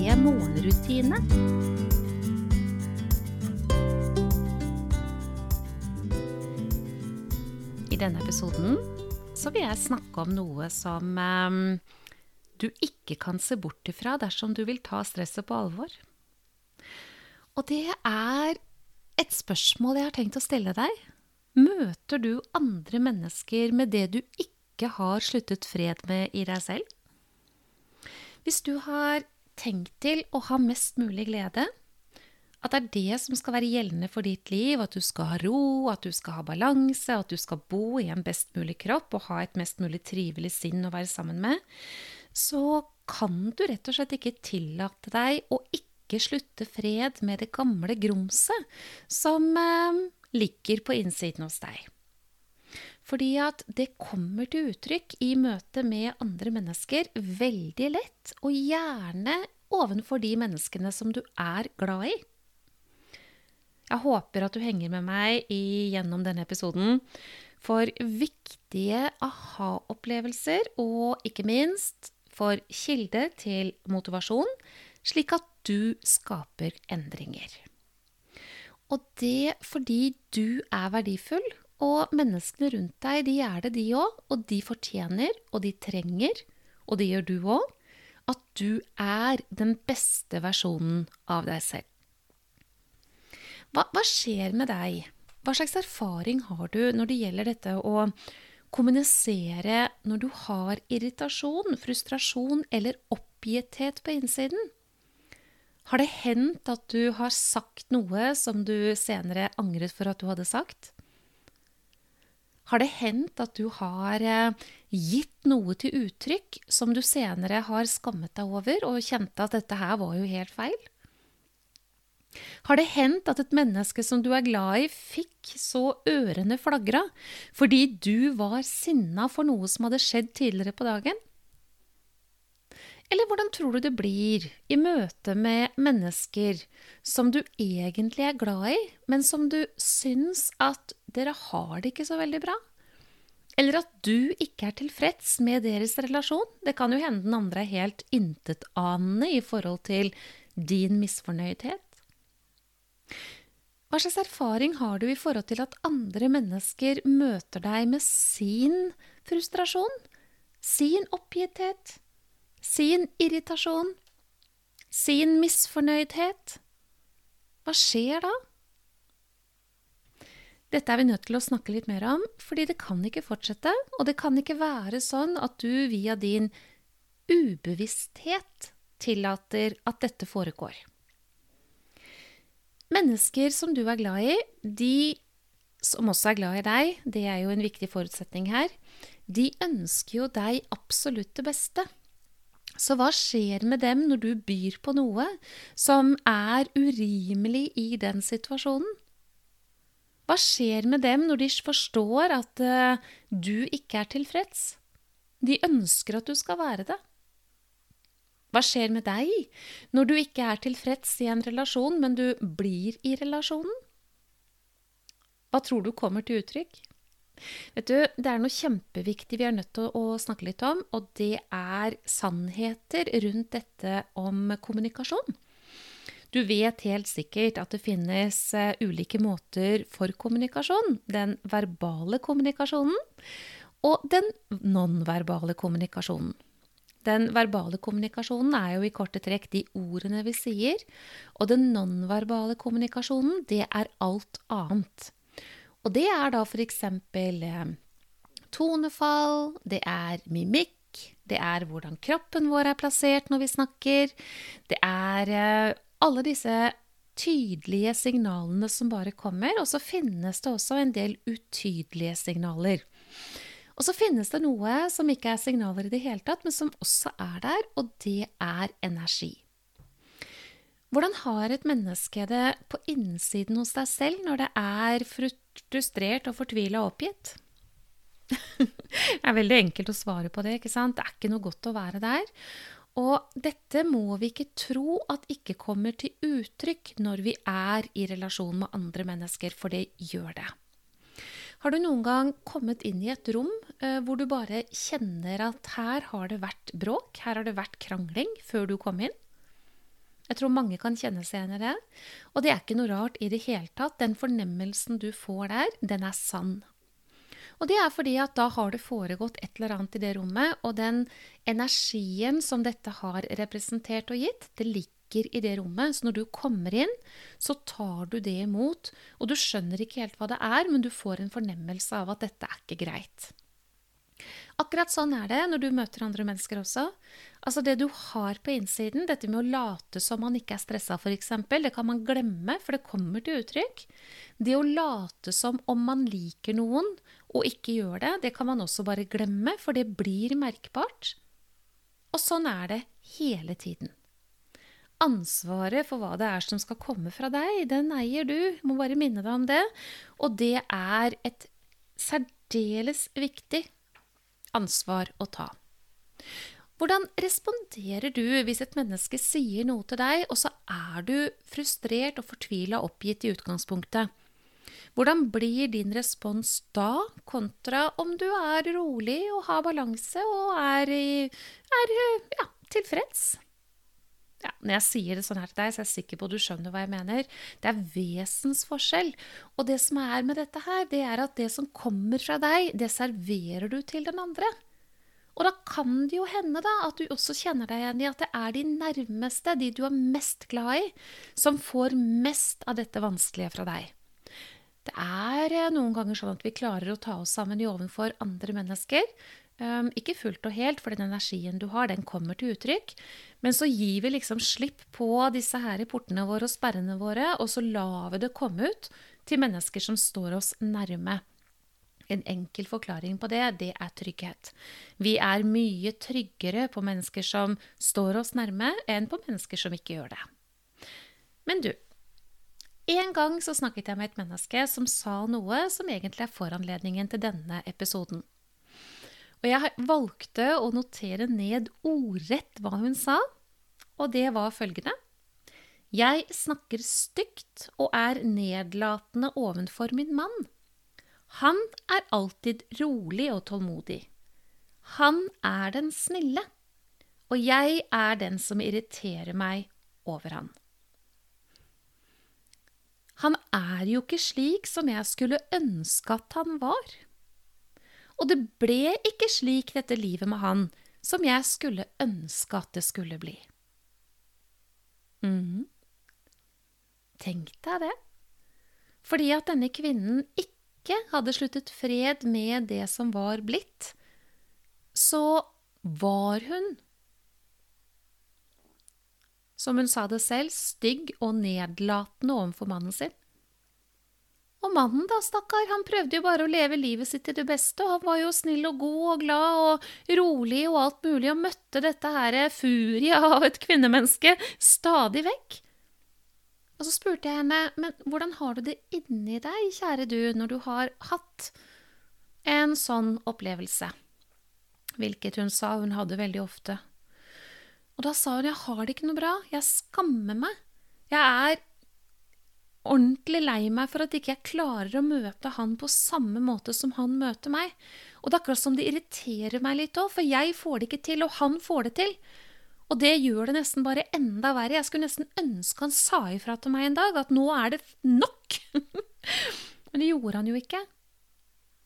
morgenrutine. I denne episoden så vil jeg snakke om noe som um, du ikke kan se bort ifra dersom du vil ta stresset på alvor. Og det er et spørsmål jeg har tenkt å stille deg. Møter du andre mennesker med det du ikke har sluttet fred med i deg selv? Hvis du har tenkt til å ha mest mulig glede, at det er det som skal være gjeldende for ditt liv, at du skal ha ro, at du skal ha balanse, at du skal bo i en best mulig kropp og ha et mest mulig trivelig sinn å være sammen med, så kan du rett og slett ikke tillate deg å ikke slutte fred med det gamle grumset som eh, ligger på innsiden hos deg. Fordi at det kommer til uttrykk i møte med andre mennesker veldig lett, og gjerne ovenfor de menneskene som du er glad i. Jeg håper at du henger med meg gjennom denne episoden. For viktige aha-opplevelser, og ikke minst for kilde til motivasjon, slik at du skaper endringer. Og det fordi du er verdifull, og menneskene rundt deg, de er det, de òg. Og de fortjener, og de trenger, og det gjør du òg, at du er den beste versjonen av deg selv. Hva, hva, skjer med deg? Hva slags erfaring har du når det gjelder dette å kommunisere når du har irritasjon, frustrasjon eller oppgitthet på innsiden? Har det hendt at du har sagt noe som du senere angret for at du hadde sagt? Har det hendt at du har eh, gitt noe til uttrykk som du senere har skammet deg over og kjente at dette her var jo helt feil? Har det hendt at et menneske som du er glad i, fikk så ørene flagra fordi du var sinna for noe som hadde skjedd tidligere på dagen? Eller hvordan tror du det blir i møte med mennesker som du egentlig er glad i, men som du syns at dere har det ikke så veldig bra? Eller at du ikke er tilfreds med deres relasjon? Det kan jo hende den andre er helt intetanende i forhold til din misfornøydhet. Hva slags erfaring har du i forhold til at andre mennesker møter deg med sin frustrasjon, sin oppgitthet, sin irritasjon, sin misfornøydhet? Hva skjer da? Dette er vi nødt til å snakke litt mer om, fordi det kan ikke fortsette, og det kan ikke være sånn at du via din ubevissthet tillater at dette foregår. Mennesker som du er glad i, de som også er glad i deg, det er jo en viktig forutsetning her, de ønsker jo deg absolutt det beste. Så hva skjer med dem når du byr på noe som er urimelig i den situasjonen? Hva skjer med dem når de forstår at uh, du ikke er tilfreds? De ønsker at du skal være det. Hva skjer med deg når du ikke er tilfreds i en relasjon, men du blir i relasjonen? Hva tror du kommer til uttrykk? Vet du, Det er noe kjempeviktig vi er nødt til å snakke litt om, og det er sannheter rundt dette om kommunikasjon. Du vet helt sikkert at det finnes uh, ulike måter for kommunikasjon. Den verbale kommunikasjonen og den nonverbale kommunikasjonen. Den verbale kommunikasjonen er jo i korte trekk de ordene vi sier, og den nonverbale kommunikasjonen, det er alt annet. Og det er da f.eks. Eh, tonefall, det er mimikk, det er hvordan kroppen vår er plassert når vi snakker, det er eh, alle disse tydelige signalene som bare kommer, og så finnes det også en del utydelige signaler. Og så finnes det noe som ikke er signaler i det hele tatt, men som også er der, og det er energi. Hvordan har et menneske det på innsiden hos deg selv når det er frustrert og fortvila og oppgitt? det er veldig enkelt å svare på det. ikke sant? Det er ikke noe godt å være der. Og dette må vi ikke tro at ikke kommer til uttrykk når vi er i relasjon med andre mennesker, for det gjør det. Har du noen gang kommet inn i et rom eh, hvor du bare kjenner at her har det vært bråk, her har det vært krangling før du kom inn? Jeg tror mange kan kjenne seg igjen i det. Og det er ikke noe rart i det hele tatt. Den fornemmelsen du får der, den er sann. Og det er fordi at da har det foregått et eller annet i det rommet, og den energien som dette har representert og gitt, det ligger i det rommet. Så når du kommer inn, så tar du det imot, og du skjønner ikke helt hva det er, men du får en fornemmelse av at dette er ikke greit. Akkurat sånn er det når du møter andre mennesker også. Altså Det du har på innsiden, dette med å late som man ikke er stressa f.eks., det kan man glemme, for det kommer til uttrykk. Det å late som om man liker noen og ikke gjør det, det kan man også bare glemme, for det blir merkbart. Og sånn er det hele tiden. Ansvaret for hva det er som skal komme fra deg, den eier du. Må bare minne deg om det. Og det er et særdeles viktig ansvar å ta. Hvordan responderer du hvis et menneske sier noe til deg, og så er du frustrert og fortvila oppgitt i utgangspunktet? Hvordan blir din respons da, kontra om du er rolig og har balanse og er, er ja, tilfreds? Ja, når jeg sier det sånn her til deg, så er jeg sikker på at du skjønner hva jeg mener. Det er vesensforskjell. Og det som er med dette her, det er at det som kommer fra deg, det serverer du til den andre. Og da kan det jo hende da at du også kjenner deg igjen i at det er de nærmeste, de du er mest glad i, som får mest av dette vanskelige fra deg. Det er eh, noen ganger sånn at vi klarer å ta oss sammen i ovenfor andre mennesker, Um, ikke fullt og helt, for den energien du har, den kommer til uttrykk. Men så gir vi liksom slipp på disse her portene våre og sperrene våre, og så lar vi det komme ut til mennesker som står oss nærme. En enkel forklaring på det, det er trygghet. Vi er mye tryggere på mennesker som står oss nærme, enn på mennesker som ikke gjør det. Men du, en gang så snakket jeg med et menneske som sa noe som egentlig er foranledningen til denne episoden. Og jeg valgte å notere ned ordrett hva hun sa, og det var følgende. Jeg snakker stygt og er nedlatende ovenfor min mann. Han er alltid rolig og tålmodig. Han er den snille, og jeg er den som irriterer meg over han. Han er jo ikke slik som jeg skulle ønske at han var. Og det ble ikke slik dette livet med han som jeg skulle ønske at det skulle bli. Mm. Tenk deg det. Fordi at denne kvinnen ikke hadde sluttet fred med det som var blitt, så var hun, som hun sa det selv, stygg og nedlatende overfor mannen sin. Og mannen, da, stakkar, han prøvde jo bare å leve livet sitt til det beste, og han var jo snill og god og glad og rolig og alt mulig, og møtte dette her furia av et kvinnemenneske stadig vekk. Og så spurte jeg henne, men hvordan har du det inni deg, kjære du, når du har hatt en sånn opplevelse? Hvilket hun sa hun hadde veldig ofte. Og da sa hun, jeg har det ikke noe bra, jeg skammer meg. Jeg er ordentlig lei meg for at ikke jeg klarer å møte han på samme måte som han møter meg. Og det er akkurat som det irriterer meg litt òg, for jeg får det ikke til, og han får det til. Og det gjør det nesten bare enda verre. Jeg skulle nesten ønske han sa ifra til meg en dag at nå er det nok. men det gjorde han jo ikke.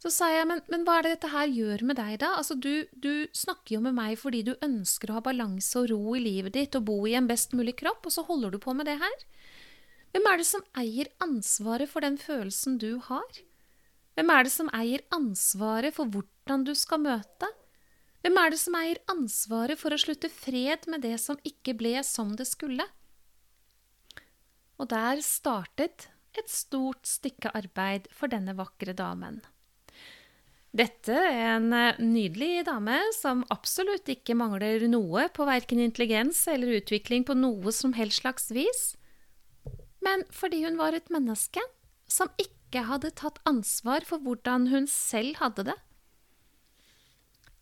Så sa jeg, men, men, hva er det dette her gjør med deg, da? Altså, du, du snakker jo med meg fordi du ønsker å ha balanse og ro i livet ditt og bo i en best mulig kropp, og så holder du på med det her. Hvem er det som eier ansvaret for den følelsen du har? Hvem er det som eier ansvaret for hvordan du skal møte? Hvem er det som eier ansvaret for å slutte fred med det som ikke ble som det skulle? Og der startet et stort stykke arbeid for denne vakre damen. Dette er en eh, nydelig dame som absolutt ikke mangler noe på verken intelligens eller utvikling på noe som helst slags vis, men fordi hun var et menneske som ikke hadde tatt ansvar for hvordan hun selv hadde det.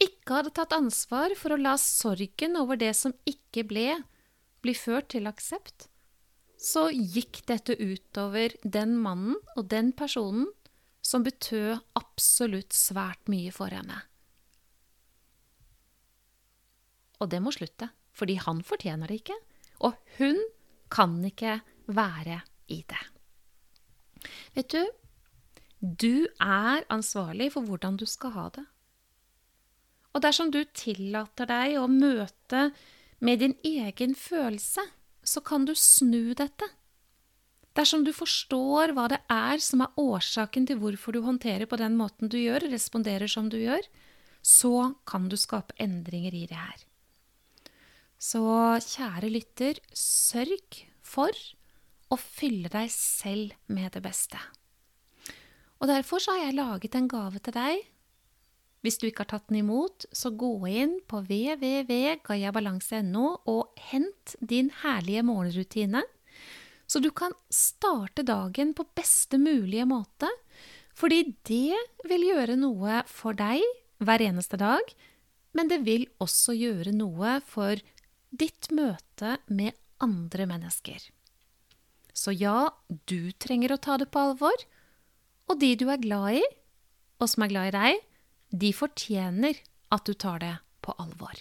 Ikke hadde tatt ansvar for å la sorgen over det som ikke ble, bli ført til aksept, så gikk dette utover den mannen og den personen som betød absolutt svært mye for henne. Og det må slutte, fordi han fortjener det ikke, og hun kan ikke være i det. Vet du, du er ansvarlig for hvordan du skal ha det. Og dersom du tillater deg å møte med din egen følelse, så kan du snu dette. Dersom du forstår hva det er som er årsaken til hvorfor du håndterer på den måten du gjør, responderer som du gjør, så kan du skape endringer i det her. Så kjære lytter, sørg for å fylle deg selv med det beste. Og derfor så har jeg laget en gave til deg. Hvis du ikke har tatt den imot, så gå inn på www.gayabalanse.no og hent din herlige morgenrutine så du kan starte dagen på beste mulige måte, fordi det vil gjøre noe for deg hver eneste dag, men det vil også gjøre noe for ditt møte med andre mennesker. Så ja, du trenger å ta det på alvor, og de du er glad i, og som er glad i deg, de fortjener at du tar det på alvor.